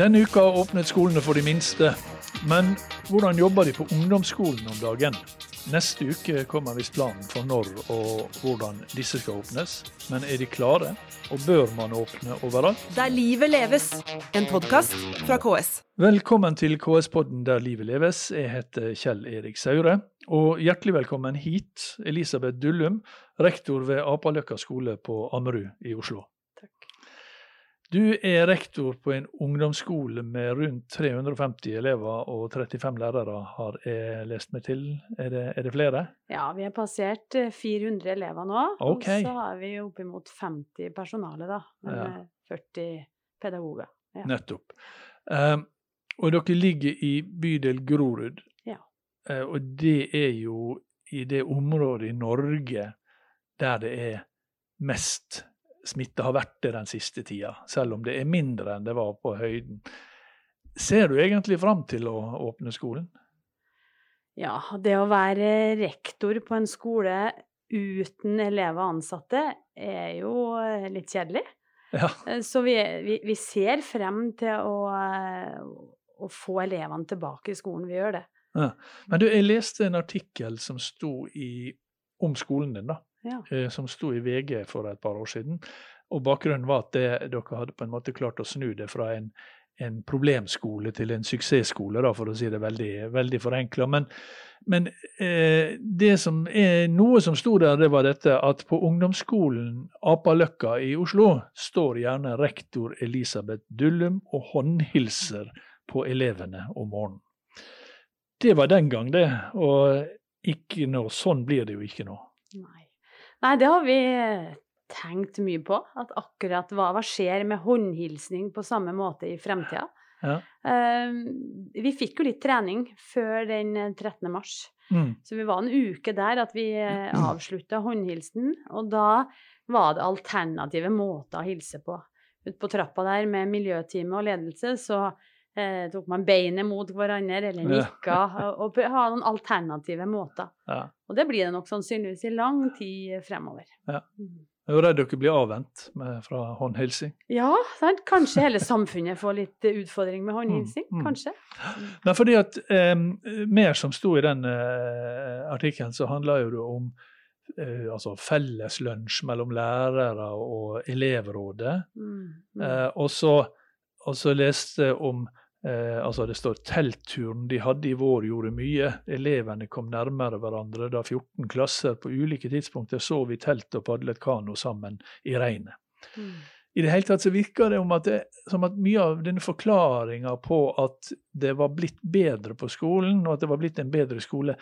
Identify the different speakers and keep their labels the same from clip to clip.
Speaker 1: Denne uka åpnet skolene for de minste. Men hvordan jobber de på ungdomsskolen om dagen? Neste uke kommer visst planen for når og hvordan disse skal åpnes. Men er de klare? Og bør man åpne overalt?
Speaker 2: Der livet leves, en podkast fra KS.
Speaker 1: Velkommen til KS-podden Der livet leves. Jeg heter Kjell Erik Saure. Og hjertelig velkommen hit, Elisabeth Dullum, rektor ved Apaløkka skole på Ammerud i Oslo. Du er rektor på en ungdomsskole med rundt 350 elever og 35 lærere, har jeg lest meg til. Er det, er det flere?
Speaker 3: Ja, vi har passert eh, 400 elever nå.
Speaker 1: Okay.
Speaker 3: Og så har vi oppimot 50 personale, da. Med
Speaker 1: Ja.
Speaker 3: eh, 40 pedagoger. Ja.
Speaker 1: Nettopp. Um, og dere ligger i bydel Grorud.
Speaker 3: Ja.
Speaker 1: Uh, og det er jo i det området i Norge der det er mest smitte, har vært det den siste tida. Selv om det er mindre enn det var på høyden. Ser du egentlig fram til å åpne skolen?
Speaker 3: ja, det å være rektor på en skole uten elever og ansatte er jo eh, litt kjedelig.
Speaker 1: Ja.
Speaker 3: Eh, Så vi, vi, vi ser frem til å, eh, å få elevene tilbake i skolen. Vi gjør det.
Speaker 1: Men du, jeg leste en artikkel som sto i, om skolen din, da.
Speaker 3: Ja.
Speaker 1: eh, som sto i VG for et par år siden. Og bakgrunnen var at det, dere hadde på en måte klart å snu det fra en, en problemskole til en suksessskole, da, for å si det veldig, veldig forenkla. Men, men eh, det som er, noe som sto der, det var dette at på ungdomsskolen Apaløkka i Oslo står gjerne rektor Elisabeth Dullum og håndhilser på elevene om morgenen. Det var den gang, det. Og ikke nå. Sånn blir det jo ikke nå.
Speaker 3: Nei. Nei, det har vi eh, tenkt mye på. At akkurat hva, hva skjer med håndhilsning på samme måte i fremtida.
Speaker 1: Ja.
Speaker 3: Eh, vi fikk jo litt trening før den eh, 13. mars.
Speaker 1: Mm.
Speaker 3: Så vi var en uke der at vi eh, avslutta håndhilsen. Og da var det alternative måter å hilse på. Ute på trappa der med miljøteamet og ledelse så eh, tok man beinet mot hverandre eller nikka. og, og ha noen alternative måter.
Speaker 1: Ja.
Speaker 3: Og det blir det nok sannsynligvis i lang tid fremover.
Speaker 1: Ja.
Speaker 3: Mm.
Speaker 1: Jeg er jo redd dere blir avvent med, fra håndhilsing.
Speaker 3: Ja, sant? kanskje hele samfunnet får litt utfordring med håndhilsing.
Speaker 1: Mm, mm.
Speaker 3: Kanskje.
Speaker 1: Men fordi at eh, mer som sto i den eh, artikkelen, så handler jo det om eh, altså felleslunsj mellom lærere og elevrådet.
Speaker 3: Mm, mm.
Speaker 1: Eh, og, så, og så leste jeg om eh, altså Det står teltturen de hadde i vår gjorde mye. Elevene kom nærmere hverandre da 14 klasser på ulike tidspunkter sov i telt og padlet kano sammen i regnet.
Speaker 3: Mm.
Speaker 1: I det hele tatt så virker det, om at det som at mye av denne forklaringa på at det var blitt bedre på skolen, og at det var blitt en bedre skole,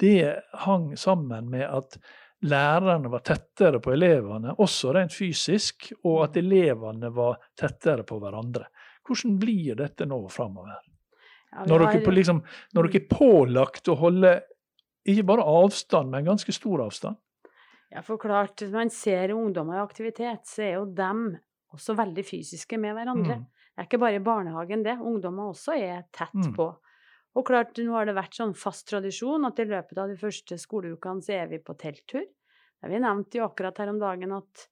Speaker 1: det hang sammen med at lærerne var tettere på elevene, også rent fysisk, og at elevene var tettere på hverandre. Hvordan blir dette nå framover?
Speaker 3: Ja,
Speaker 1: Når,
Speaker 3: har-
Speaker 1: liksom, når dere er pålagt å holde ikke bare avstand, men ganske stor avstand?
Speaker 3: Ja, for klart, når man ser ungdommer i aktivitet, så er jo dem også veldig fysiske med hverandre.
Speaker 1: Mm.
Speaker 3: Det er ikke bare i barnehagen det, ungdommer også er tett
Speaker 1: Mm.
Speaker 3: på. Og klart, nå har det vært sånn fast tradisjon at i løpet av de første skoleukene så er vi på telttur. Det har vi nevnte jo akkurat her om dagen at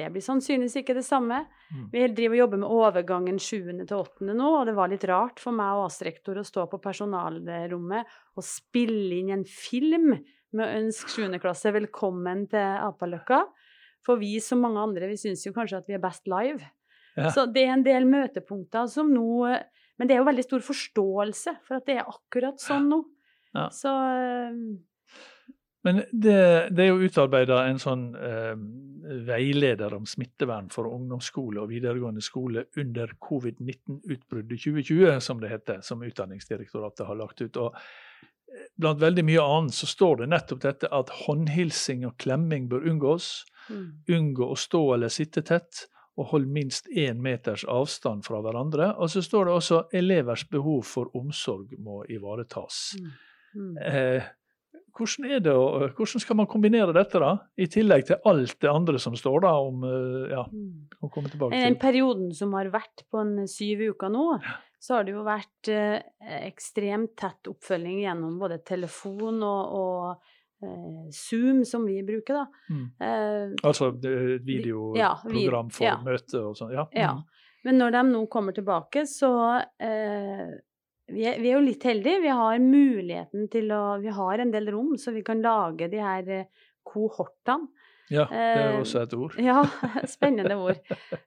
Speaker 3: det blir sannsynligvis ikke det samme.
Speaker 1: Mm.
Speaker 3: Vi driver og jobber med overgangen 7. til 8. nå, og det var litt rart for meg og AS-rektor å stå på personalrommet og spille inn en film med å ønske 7. klasse velkommen til Apaløkka. For vi som mange andre, vi syns jo kanskje at vi er best live.
Speaker 1: Ja.
Speaker 3: Så det er en del møtepunkter som nå Men det er jo veldig stor forståelse for at det er akkurat sånn nå.
Speaker 1: Ja.
Speaker 3: Så
Speaker 1: Men det, det er jo utarbeida en sånn eh, veileder om smittevern for ungdomsskole og videregående skole under covid-19-utbruddet 2020, som det heter, som Utdanningsdirektoratet har lagt ut. Og eh, blant veldig mye annet så står det nettopp dette at håndhilsing og klemming bør unngås.
Speaker 3: mm,
Speaker 1: Unngå å stå eller sitte tett, og hold minst én meters avstand fra hverandre. Og så står det også elevers behov for omsorg må ivaretas.
Speaker 3: mm, mm.
Speaker 1: Eh, hvordan, det, hvordan skal man kombinere dette, da? I tillegg til alt det andre som står da om eh, Ja,
Speaker 3: Mm.
Speaker 1: å komme tilbake
Speaker 3: I den perioden som har vært på en syv uker nå, så har det jo vært eh, ekstremt tett oppfølging gjennom både telefon og, og eh, Zoom, som vi bruker, da.
Speaker 1: Mm.
Speaker 3: Eh,
Speaker 1: Altså
Speaker 3: ja,
Speaker 1: videoprogram for
Speaker 3: ja.
Speaker 1: møte og sånn. Ja.
Speaker 3: Ja.
Speaker 1: Mm.
Speaker 3: Men når de nå kommer tilbake, så eh, vi, er, vi er jo litt heldige. Vi har muligheten til å Vi har en del rom, så vi kan lage de her eh, kohortene.
Speaker 1: Ja, det er
Speaker 3: Eh,
Speaker 1: jo også et ord.
Speaker 3: Ja, spennende ord.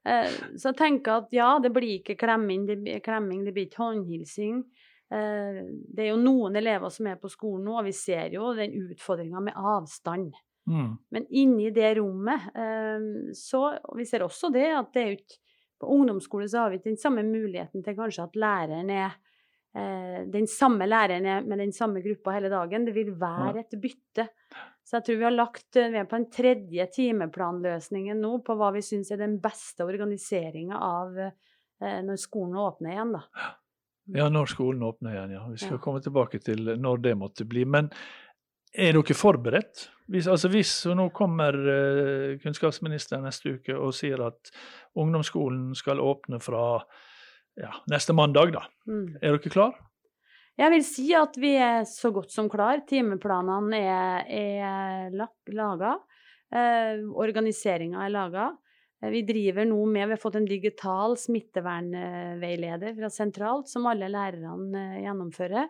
Speaker 3: Eh, Så tenker at ja, det blir ikke klemming, det blir, klemming, det blir ikke håndhilsing. Eh, Det er jo noen elever som er på skolen nå, og vi ser jo den utfordringa med avstand.
Speaker 1: Mm.
Speaker 3: Men inni det rommet eh, så og Vi ser også det at det er ikke På ungdomsskole så har vi ikke den samme muligheten til kanskje at læreren er eh, den samme læreren er med den samme gruppa hele dagen. Det vil være et bytte. Så jeg tror vi har lagt eh, Vi er på den tredje timeplanløsningen nå på hva vi syns er den beste organiseringa av eh, når skolen åpner igjen, da.
Speaker 1: Ja, når skolen åpner igjen, ja. Vi skal
Speaker 3: Ja.
Speaker 1: komme tilbake til når det måtte bli. Men er dere forberedt? Hvis, altså hvis nå kommer eh, kunnskapsministeren neste uke og sier at ungdomsskolen skal åpne fra ja, neste mandag, da.
Speaker 3: Mm.
Speaker 1: Er dere klar?
Speaker 3: Jeg vil si at vi er så godt som klar. Timeplanene er, er laga. Eh, Organiseringa er laga. Eh, Vi driver nå med Vi har fått en digital smittevernveileder fra sentralt, som alle lærerne eh, gjennomfører.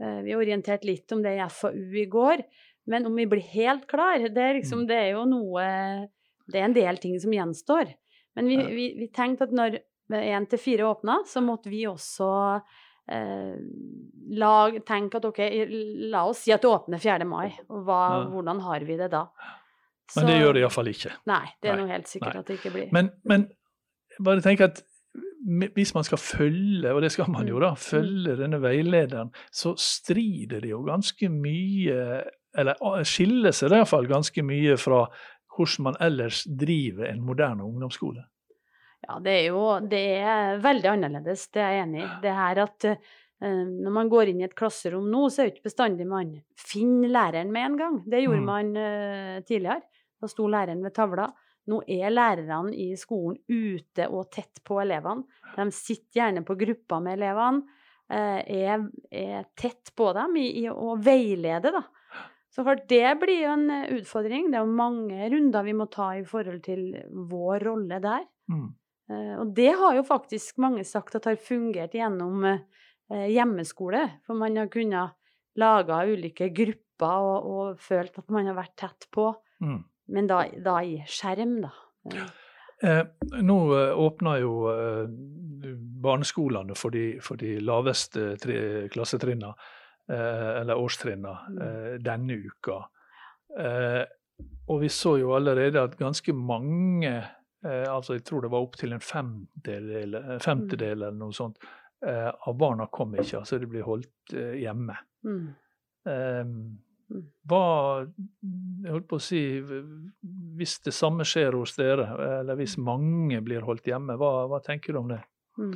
Speaker 3: Eh, Vi orienterte litt om det i FAU i går. Men om vi blir helt klar, det er, liksom,
Speaker 1: Mm.
Speaker 3: det er jo noe Det er en del ting som gjenstår. Men vi, vi, vi tenkte at når én til fire åpna, så måtte vi også eh, lag, tenke at ok, la oss si at det åpner 4. mai, hva,
Speaker 1: Ja.
Speaker 3: hvordan har vi det da?
Speaker 1: Men det gjør det iallfall ikke.
Speaker 3: Nei, det er
Speaker 1: Nei,
Speaker 3: noe helt sikkert
Speaker 1: nei.
Speaker 3: at det ikke blir.
Speaker 1: Men, men bare tenk at hvis man skal følge, og det skal man jo
Speaker 3: Mm.
Speaker 1: da, følge denne veilederen, så strider det jo ganske mye Eller skiller seg det iallfall ganske mye fra hvordan man ellers driver en moderne ungdomsskole.
Speaker 3: Ja, det er jo det er veldig annerledes, det er jeg enig i. Det her at uh, når man går inn i et klasserom nå, så er det ikke bestandig man finner læreren med en gang. Det gjorde
Speaker 1: Mm.
Speaker 3: man uh, tidligere. Da sto læreren ved tavla. Nå er lærerne i skolen ute og tett på elevene. De sitter gjerne på grupper med elevene. eh, Er, er tett på dem i, i å veilede, da. Så klart, det blir jo en utfordring. Det er jo mange runder vi må ta i forhold til vår rolle der.
Speaker 1: Mm.
Speaker 3: Eh, Og det har jo faktisk mange sagt at har fungert gjennom eh, hjemmeskole. For man har kunnet lage ulike grupper og, og følt at man har vært tett på.
Speaker 1: Mm.
Speaker 3: Men da, da i skjerm, da. Eh,
Speaker 1: Eh, nå åpner jo eh, barneskolene for de, for de laveste tre, klassetrinna, eh, eller årstrinna, eh, denne uka. Eh, og vi så jo allerede at ganske mange, eh, altså jeg tror det var opptil en femtedel, en femtedel eller noe sånt, eh, av barna kom ikke. Altså de blir holdt eh, hjemme.
Speaker 3: mm.
Speaker 1: Eh,
Speaker 3: Mm.
Speaker 1: hva Jeg holdt på å si Hvis det samme skjer hos dere, eller hvis mange blir holdt hjemme, hva, hva tenker du om det?
Speaker 3: Mm.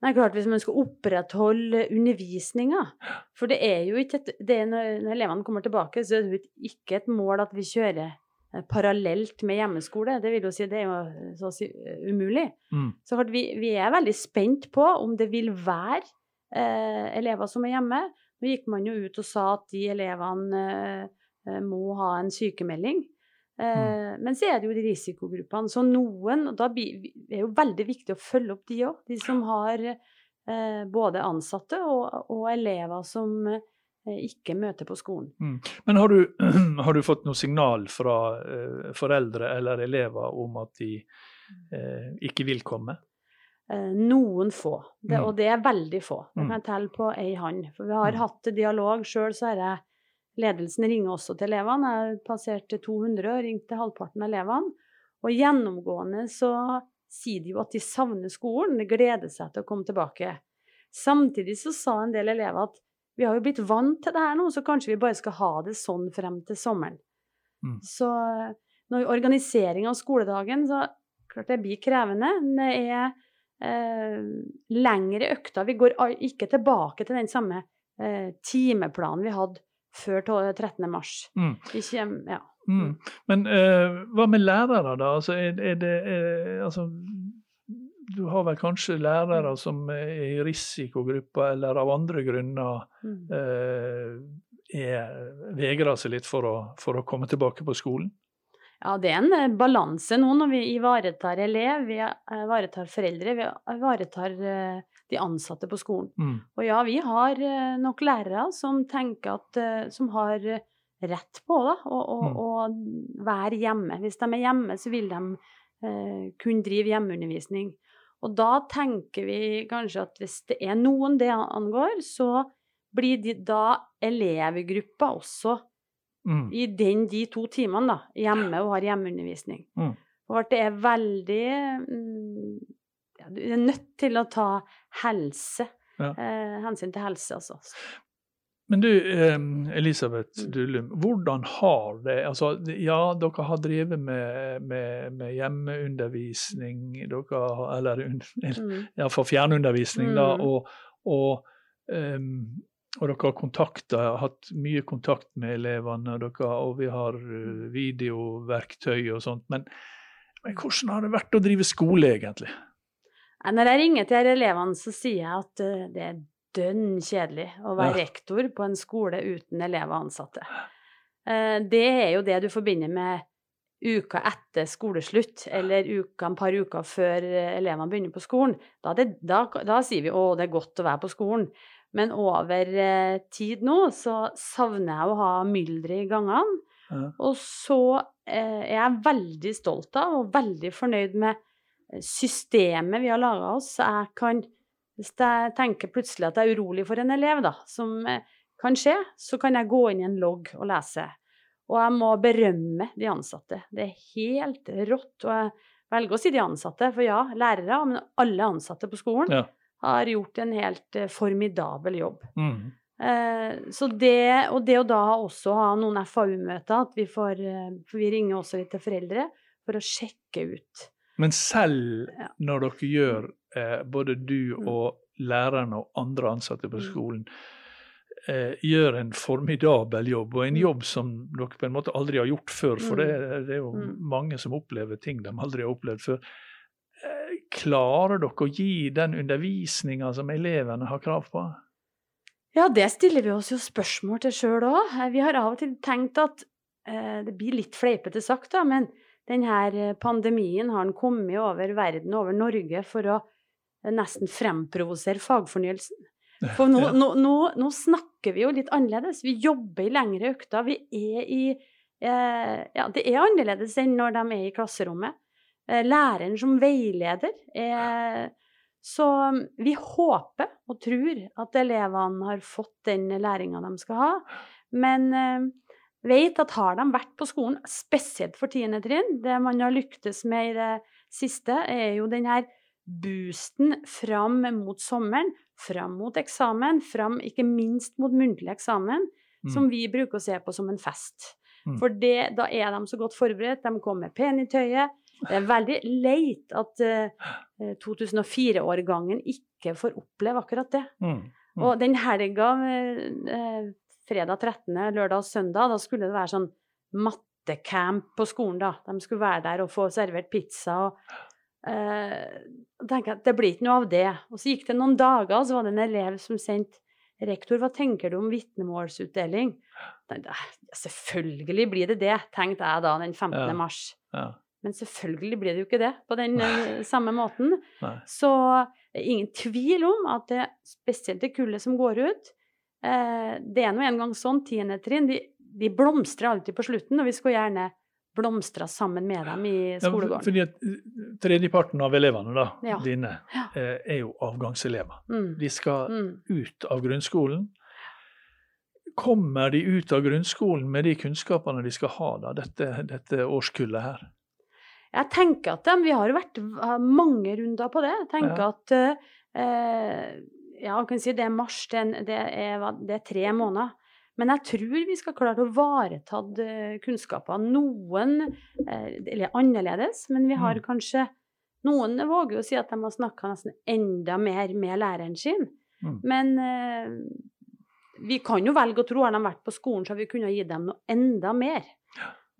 Speaker 3: Nei, klart Hvis man skal opprettholde undervisninga For det er jo ikke et, det er når, når elevene kommer tilbake, så er det ikke et mål at vi kjører eh, parallelt med hjemmeskole. Det vil jo si, det er jo så å si eh, umulig.
Speaker 1: Mm.
Speaker 3: Så vi, vi er veldig spent på om det vil være eh, elever som er hjemme. Nå gikk man jo ut og sa at de elevene eh, må ha en sykemelding. Eh, Men så er det jo de risikogruppene. Så noen og da blir, er jo veldig viktig å følge opp de òg. De som har eh, både ansatte og, og elever som eh, ikke møter på skolen.
Speaker 1: Men har du, har du fått noe signal fra eh, foreldre eller elever om at de eh, ikke vil komme?
Speaker 3: Eh, Noen få, det,
Speaker 1: Mm.
Speaker 3: og det er veldig få. Det
Speaker 1: Mm.
Speaker 3: kan jeg telle på ei hånd. For vi har
Speaker 1: Mm.
Speaker 3: hatt dialog sjøl, så er det Ledelsen ringer også til elevene. Jeg passerte 200 og ringte halvparten av elevene. Og gjennomgående så sier de jo at de savner skolen, de gleder seg til å komme tilbake. Samtidig så sa en del elever at vi har jo blitt vant til det her nå, så kanskje vi bare skal ha det sånn frem til sommeren.
Speaker 1: Mm.
Speaker 3: Så når organisering av skoledagen, så klart det blir krevende. Det er eh, lengre økter. Vi går ikke tilbake til den samme eh, timeplanen vi hadde før to- 13. mars.
Speaker 1: Mm.
Speaker 3: Ja.
Speaker 1: Mm. Men eh, hva med lærere, da? Altså, er, er det er, altså, Du har vel kanskje lærere som er i risikogrupper eller av andre grunner
Speaker 3: Mm.
Speaker 1: eh, er, vegrer seg litt for å, for å komme tilbake på skolen?
Speaker 3: Ja, det er en eh, balanse nå når vi ivaretar elev, vi ivaretar foreldre, vi ivaretar eh, de ansatte på skolen.
Speaker 1: Mm.
Speaker 3: Og ja, vi har eh, nok lærere som tenker at eh, Som har eh, rett på da, å, å,
Speaker 1: Mm.
Speaker 3: å være hjemme. Hvis de er hjemme, så vil de eh, kunne drive hjemmeundervisning. Og da tenker vi kanskje at hvis det er noen det angår, så blir de da elevgruppa også
Speaker 1: Mm.
Speaker 3: i den, de to timene da, hjemme og har hjemmeundervisning.
Speaker 1: Mm.
Speaker 3: Og at det er veldig mm, ja, Du er nødt til å ta helse.
Speaker 1: Ja.
Speaker 3: Eh, hensyn til helse, altså.
Speaker 1: Men du, Elisabeth
Speaker 3: Mm.
Speaker 1: Dullum, hvordan har det altså, Ja, dere har drevet med, med, med hjemmeundervisning, dere har, eller
Speaker 3: Mm.
Speaker 1: ja, for fjernundervisning, da,
Speaker 3: Mm.
Speaker 1: og, og, um, og dere har kontakta, hatt mye kontakt med elevene, og, dere, og vi har eh, videoverktøy og sånt. Men, men hvordan har det vært å drive skole, egentlig?
Speaker 3: Når jeg ringer til elevene, så sier jeg at eh, det er dønn kjedelig å være rektor på en skole uten elever og ansatte. Eh, Det er jo det du forbinder med uka etter skoleslutt, eller uka, en par uker før elevene begynner på skolen. Da, det, da, da sier vi 'å, det er godt å være på skolen'. Men over eh, tid nå så savner jeg å ha mylderet i gangene.
Speaker 1: Ja.
Speaker 3: Og så eh, er jeg veldig stolt av og veldig fornøyd med systemet vi har laga oss. Jeg kan, hvis jeg tenker plutselig at jeg er urolig for en elev, da, som eh, kan skje, så kan jeg gå inn i en logg og lese. Og jeg må berømme de ansatte. Det er helt rått. Og jeg velger å si de ansatte, for ja, lærere, men alle ansatte på skolen
Speaker 1: Ja.
Speaker 3: har gjort en helt eh, formidabel jobb.
Speaker 1: Mm.
Speaker 3: Eh, så det, og det å da også ha noen FAU-møter, at vi får For vi ringer også litt til foreldre for å sjekke ut.
Speaker 1: Men selv
Speaker 3: Ja.
Speaker 1: når dere gjør, eh, både du
Speaker 3: Mm.
Speaker 1: og lærerne og andre ansatte på
Speaker 3: Mm.
Speaker 1: skolen, eh, gjør en formidabel jobb, og en
Speaker 3: Mm.
Speaker 1: jobb som dere på en måte aldri har gjort før, for det, det er jo mange som opplever ting de aldri har opplevd før. Eh, klarer dere å gi den undervisninga som elevene har krav på?
Speaker 3: Ja, det stiller vi oss jo spørsmål til sjøl òg. Vi har av og til tenkt at eh, Det blir litt fleipete sagt, da, men denne pandemien har den kommet over verden, over Norge, for å eh, nesten fremprovosere fagfornyelsen. For nå, nå, nå, nå snakker vi jo litt annerledes. Vi jobber i lengre økter. Vi er i eh, Ja, det er annerledes enn når de er i klasserommet. Eh, læreren som veileder er Så um, vi håper og tror at elevene har fått den læringa de skal ha. Men eh, vet at har de vært på skolen, spesielt for tiende trinn, det man har lyktes med i det siste, er jo den her boosten fram mot sommeren, fram mot eksamen, fram ikke minst mot muntlig eksamen,
Speaker 1: Mm.
Speaker 3: som vi bruker å se på som en fest.
Speaker 1: Mm.
Speaker 3: For det, da er de så godt forberedt, de kommer pene i tøyet. Det er veldig leit at uh, eh, 2004-årgangen ikke får oppleve akkurat det.
Speaker 1: Mm. Mm.
Speaker 3: Og den helga, eh, eh, fredag 13., lørdag og søndag, da skulle det være sånn mattecamp på skolen, da. De skulle være der og få servert pizza og eh, da at det blir ikke noe av det. Og så gikk det noen dager, og så var det en elev som sendte Rektor, hva tenker du om vitnemålsutdeling? Tenkte Ja, selvfølgelig blir det det, tenkte jeg da den 15.
Speaker 1: Ja.
Speaker 3: mars.
Speaker 1: Ja.
Speaker 3: Men selvfølgelig blir det jo ikke det på den Nei. samme måten.
Speaker 1: Nei.
Speaker 3: Så det er ingen tvil om at det spesielt det kullet som går ut eh, Det er nå en gang sånn, tiende trinn, de, de blomstrer alltid på slutten, og vi skulle gjerne blomstra sammen med dem i
Speaker 1: Ja,
Speaker 3: skolegården.
Speaker 1: fordi at eh, Tredjeparten av elevene da,
Speaker 3: Ja.
Speaker 1: dine eh, er jo avgangselever.
Speaker 3: Mm.
Speaker 1: De skal
Speaker 3: Mm.
Speaker 1: ut av grunnskolen. Kommer de ut av grunnskolen med de kunnskapene de skal ha, da, dette, dette årskullet her?
Speaker 3: Jeg tenker at de, Vi har vært mange runder på det. Jeg tenker
Speaker 1: Ja.
Speaker 3: at eh, Ja, man kan si det er mars, det er, det, er, det er tre måneder. Men jeg tror vi skal klare å ivareta eh, kunnskaper. Noen eh, eller annerledes, men vi har
Speaker 1: Mm.
Speaker 3: kanskje Noen våger jo å si at de har snakka nesten enda mer med læreren sin.
Speaker 1: Mm.
Speaker 3: Men eh, vi kan jo velge å tro har de vært på skolen, så vi kunne gi dem noe enda mer.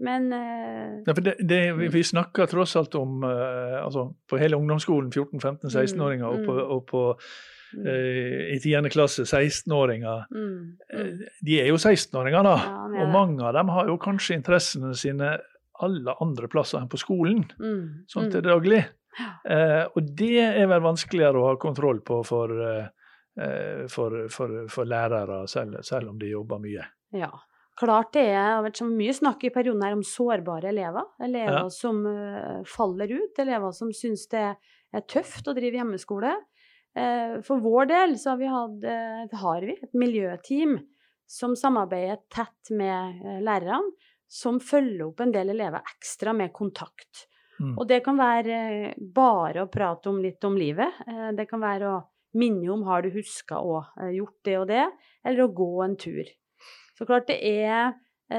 Speaker 3: Men
Speaker 1: Ja, for det, det, vi,
Speaker 3: Mm.
Speaker 1: vi snakker tross alt om eh, altså, på hele ungdomsskolen 14-15-16-åringer, og på,
Speaker 3: mm.
Speaker 1: og på
Speaker 3: mm,
Speaker 1: eh, i 10. klasse 16-åringer.
Speaker 3: mm,
Speaker 1: Eh,
Speaker 3: mm.
Speaker 1: De er jo 16-åringer, da.
Speaker 3: Ja,
Speaker 1: og mange av dem har jo kanskje interessene sine alle andre plasser enn på skolen,
Speaker 3: Mm.
Speaker 1: sånn
Speaker 3: mm.
Speaker 1: til daglig.
Speaker 3: Ja.
Speaker 1: Eh, og det er vel vanskeligere å ha kontroll på for, eh, eh, for, for, for lærere, selv, selv om de jobber mye.
Speaker 3: Ja. Klart det er vært så mye snakk i perioden her om sårbare elever. Elever
Speaker 1: Ja.
Speaker 3: som eh, faller ut, elever som syns det er tøft å drive hjemmeskole. Eh, for vår del så har vi, hatt, eh, har vi et miljøteam som samarbeider tett med eh, lærerne, som følger opp en del elever ekstra med kontakt.
Speaker 1: Mm.
Speaker 3: Og det kan være bare å prate om litt om livet. Det kan være å minne om har du huska eh, gjort det og det, eller å gå en tur. Så klart det er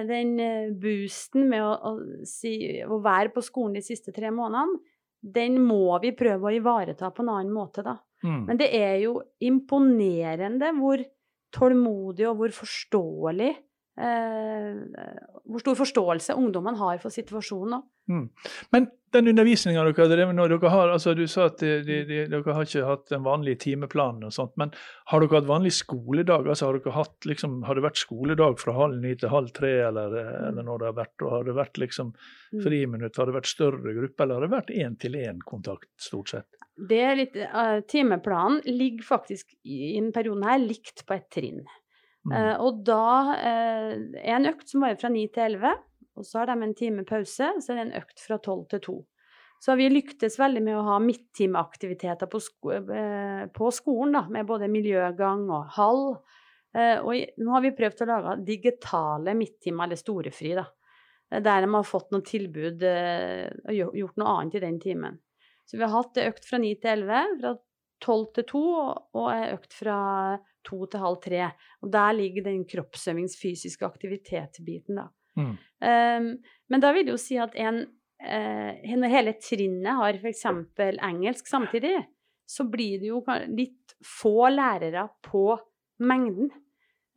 Speaker 3: den boosten med å, å, si, å være på skolen de siste tre månedene, den må vi prøve å ivareta på en annen måte, da.
Speaker 1: Mm.
Speaker 3: Men det er jo imponerende hvor tålmodig og hvor forståelig Hvor stor forståelse ungdommen har for situasjonen. da.
Speaker 1: Men den undervisninga dere har drevet nå, dere har, altså du sa at de, de, de, dere har ikke hatt en vanlig timeplan og sånt, men har dere hatt vanlig skoledag? altså Har dere hatt liksom, har det vært skoledag fra halv ni til halv tre, eller, eller når det har vært, og har det vært liksom
Speaker 3: Mm.
Speaker 1: friminutt, har det vært større grupper, eller har det vært én-til-én-kontakt, stort sett?
Speaker 3: Det litt, uh, timeplanen ligger faktisk i i denne perioden her likt på et trinn. Eh, og da uh, er en økt som varer fra 9 til 11, og så har de en time pause, så er det en økt fra 12 til 2. Så vi lyktes veldig med å ha midttimeaktiviteter på, sko uh, på skolen, da, med både miljøgang og hall. Eh, og i, nå har vi prøvd å lage digitale midttimer, eller storefri, da. eh, Der de har fått noe tilbud eh, og gjo- gjort noe annet i den timen. Så vi har hatt det økt fra 9 til 11, fra 12 til to, og- jeg økt fra to til halv tre. Og der ligger den kroppsøvings fysiske aktivitetsbiten, da.
Speaker 1: Mm.
Speaker 3: Um, men da vil det jo si at en eh, Når hele trinnet har f.eks. engelsk samtidig, så blir det jo litt få lærere på mengden.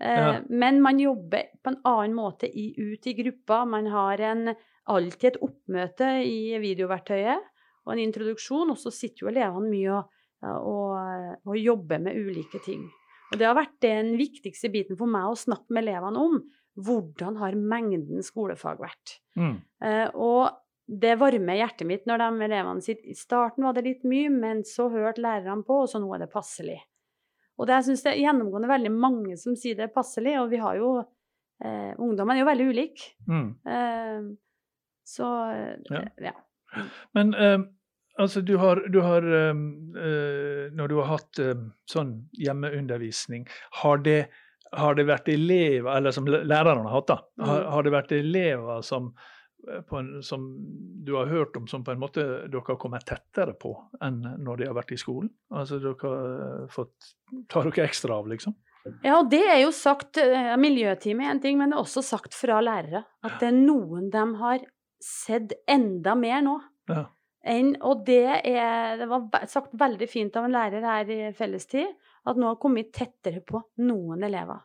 Speaker 3: Eh,
Speaker 1: Ja.
Speaker 3: Men man jobber på en annen måte i, ut i gruppa. Man har en, alltid et oppmøte i videoverktøyet og en introduksjon, og så sitter jo elevene mye og, og, og jobbe med ulike ting. Og det har vært den viktigste biten for meg å snakke med elevene om. Hvordan har mengden skolefag vært?
Speaker 1: Mm.
Speaker 3: Eh, og det varmer hjertet mitt når de elevene sier i starten var det litt mye, men så hørte lærerne på, og så nå er det passelig. Og det, jeg syns det er gjennomgående veldig mange som sier det er passelig, og vi har jo eh, Ungdommen er jo veldig ulik.
Speaker 1: Mm.
Speaker 3: Eh, så
Speaker 1: Ja.
Speaker 3: ja.
Speaker 1: Men altså, du har, du har eh, eh, Når du har hatt eh, sånn hjemmeundervisning, har det, har det vært elever, eller som lærerne har hatt, da, har,
Speaker 3: Mm.
Speaker 1: har det vært elever som, eh, på en, som du har hørt om som på en måte dere har kommet tettere på enn når de har vært i skolen? Altså dere har fått Tar dere ekstra av, liksom?
Speaker 3: Ja, og det er jo sagt eh, Miljøteamet er en ting, men det er også sagt fra lærere at det er noen de har sett enda mer nå.
Speaker 1: Ja.
Speaker 3: Enn, og det, er, det var sagt veldig fint av en lærer her i fellestid, at nå har kommet tettere på noen elever.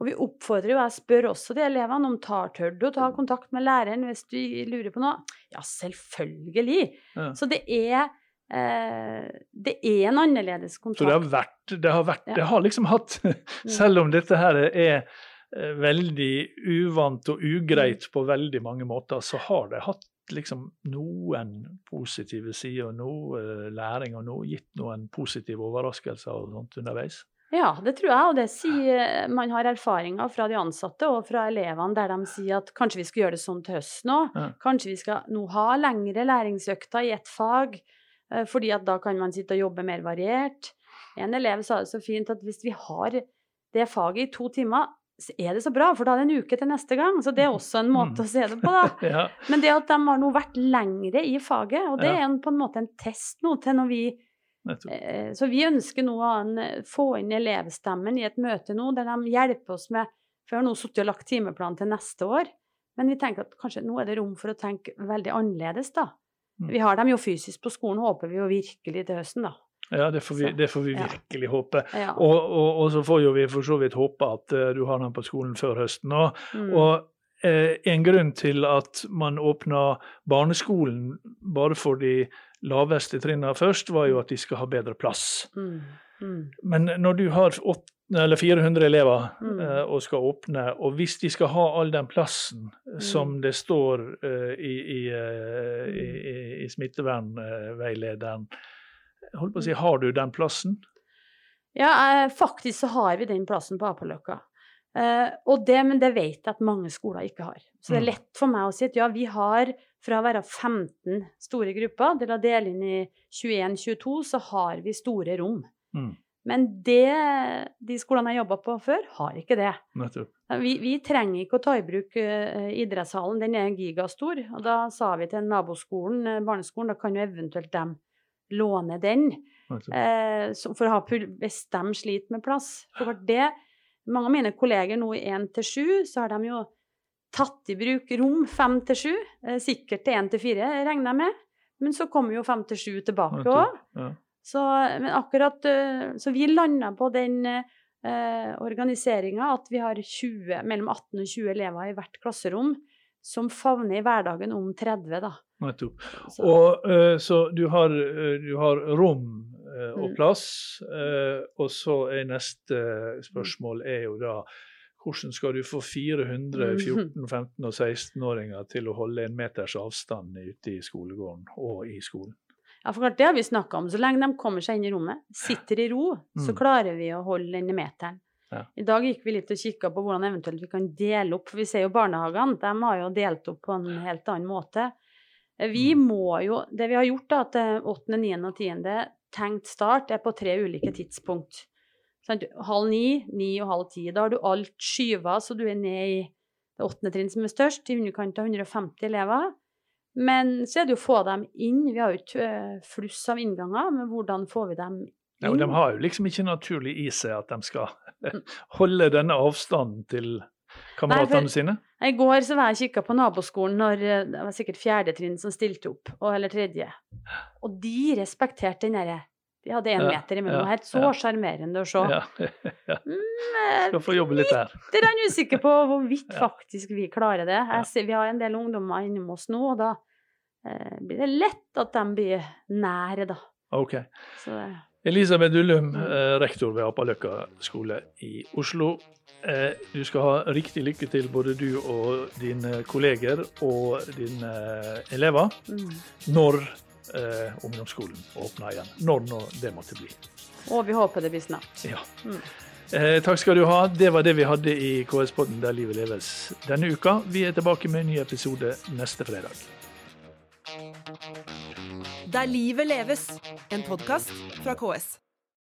Speaker 3: Og vi oppfordrer jo, jeg spør også de elevene om tar tør du å ta kontakt med læreren hvis du lurer på noe. Ja, selvfølgelig.
Speaker 1: Ja.
Speaker 3: Så det er, eh, det er en annerledes kontakt.
Speaker 1: Så det har vært, det har, vært,
Speaker 3: Ja.
Speaker 1: det har liksom hatt Selv om dette her er eh, veldig uvant og ugreit på veldig mange måter, så har det hatt liksom noen positive sider, noe eh, læring og noe, gitt noen positive overraskelser og sånt underveis.
Speaker 3: Ja, det tror jeg, og det sier man har erfaringer fra de ansatte og fra elevene der de sier at kanskje vi skal gjøre det sånn til høsten òg.
Speaker 1: Ja.
Speaker 3: Kanskje vi skal nå ha lengre læringsøkter i ett fag, eh, fordi at da kan man sitte og jobbe mer variert. En elev sa det så fint at hvis vi har det faget i to timer, er det så bra, for da er det en uke til neste gang. Så det er også en måte å se det på, da.
Speaker 1: Ja,
Speaker 3: Men det at de har nå vært lengre i faget, og det
Speaker 1: Ja.
Speaker 3: er en, på en måte en test nå til når vi. Eh, Så vi ønsker nå å få inn elevstemmen i et møte nå, der de hjelper oss med For vi har nå sittet og lagt timeplanen til neste år, men vi tenker at kanskje nå er det rom for å tenke veldig annerledes, da.
Speaker 1: Mm.
Speaker 3: Vi har dem jo fysisk på skolen, håper vi jo virkelig til høsten, da.
Speaker 1: Ja, det får vi, det får vi
Speaker 3: ja.
Speaker 1: virkelig håpe.
Speaker 3: Ja.
Speaker 1: Og, og, og så får jo vi for så vidt håpe at uh, du har den på skolen før høsten òg.
Speaker 3: Mm.
Speaker 1: Og eh, en grunn til at man åpna barneskolen bare for de laveste trinnene først, var jo at de skal ha bedre plass.
Speaker 3: Mm. Mm.
Speaker 1: Men når du har 8, eller 400 elever
Speaker 3: Mm.
Speaker 1: eh, og skal åpne, og hvis de skal ha all den plassen som det står eh, i, i, eh, i, i, i smittevernveilederen, holdt på å si, har du den plassen?
Speaker 3: Ja, eh, faktisk så har vi den plassen på Apaløkka. Eh, og det, men det vet jeg at mange skoler ikke har. Så det er
Speaker 1: Mm.
Speaker 3: lett for meg å si at ja, vi har fra å være 15 store grupper til å dele inn i 21-22, så har vi store rom.
Speaker 1: Mm.
Speaker 3: Men det, de skolene jeg jobba på før, har ikke det. Vi, vi trenger ikke å ta i bruk eh, idrettshallen, den er gigastor. Og da sa vi til naboskolen, barneskolen, da kan jo eventuelt dem låne den.
Speaker 1: Nettopp.
Speaker 3: Eh, for å ha, hvis de sliter med plass. For det, mange av mine kolleger nå i 1 til 7, så har de jo tatt i bruk rom 5 til 7, eh, sikkert til 1 til 4, regner jeg med. Men så kommer jo 5 til 7 tilbake òg.
Speaker 1: Nettopp. Ja.
Speaker 3: Så, men akkurat, eh, så vi landa på den eh, organiseringa at vi har 20, mellom 18 og 20 elever i hvert klasserom som favner i hverdagen om 30, da.
Speaker 1: Nettopp. Og, uh, så du har, eh, du har rom uh, og
Speaker 3: Mm.
Speaker 1: plass, uh, og så er neste spørsmål er jo da hvordan skal du få 400
Speaker 3: Mm.
Speaker 1: 14-, 15- og 16-åringer til å holde en meters avstand ute i skolegården og i skolen?
Speaker 3: ja, for klart, det har vi snakka om. Så lenge de kommer seg inn i rommet, sitter i ro, så
Speaker 1: Mm.
Speaker 3: klarer vi å holde denne meteren.
Speaker 1: Ja.
Speaker 3: I dag gikk vi litt og kikka på hvordan eventuelt vi kan dele opp, for vi ser jo barnehagene, de har jo delt opp på en helt annen måte. Eh, Vi
Speaker 1: Mm.
Speaker 3: må jo Det vi har gjort, da, at eh, 8., 9. og 10. tenkt start er på tre ulike tidspunkt. Sant? Halv ni, ni og halv ti. Da har du alt skyva, så du er ned i det åttende trinn som er størst, i underkant av 150 elever. Men så er det jo å få dem inn. Vi har jo et eh, fluss av innganger, men hvordan får vi dem?
Speaker 1: Ja, de har jo liksom ikke naturlig i seg at de skal
Speaker 3: Mm.
Speaker 1: holde denne avstanden til kameratene sine.
Speaker 3: I går så var jeg og kikka på naboskolen når eh, det var sikkert fjerde trinn som stilte opp, og, eller tredje. Og de respekterte den derre De hadde én
Speaker 1: Ja,
Speaker 3: meter imellom. Helt så
Speaker 1: ja.
Speaker 3: sjarmerende å se.
Speaker 1: Ja. ja.
Speaker 3: Mm,
Speaker 1: Skal få jobbe litt der.
Speaker 3: litt er usikker på hvorvidt faktisk vi klarer det. Ser, vi har en del ungdommer innom oss nå, og da eh, blir det lett at de blir nære, da.
Speaker 1: Ok.
Speaker 3: Så det
Speaker 1: Elisabeth Ullum, eh, rektor ved Apaløkka skole i Oslo. Eh, Du skal ha riktig lykke til, både du og dine kolleger og dine elever,
Speaker 3: mm.
Speaker 1: når eh, ungdomsskolen åpner igjen. Når nå det måtte bli.
Speaker 3: Og vi håper det blir snart.
Speaker 1: Ja.
Speaker 3: Mm.
Speaker 1: Eh, takk skal du ha. Det var det vi hadde i KS-podden Der livet leves denne uka. Vi er tilbake med en ny episode neste fredag.
Speaker 2: Der livet leves, en podkast fra KS.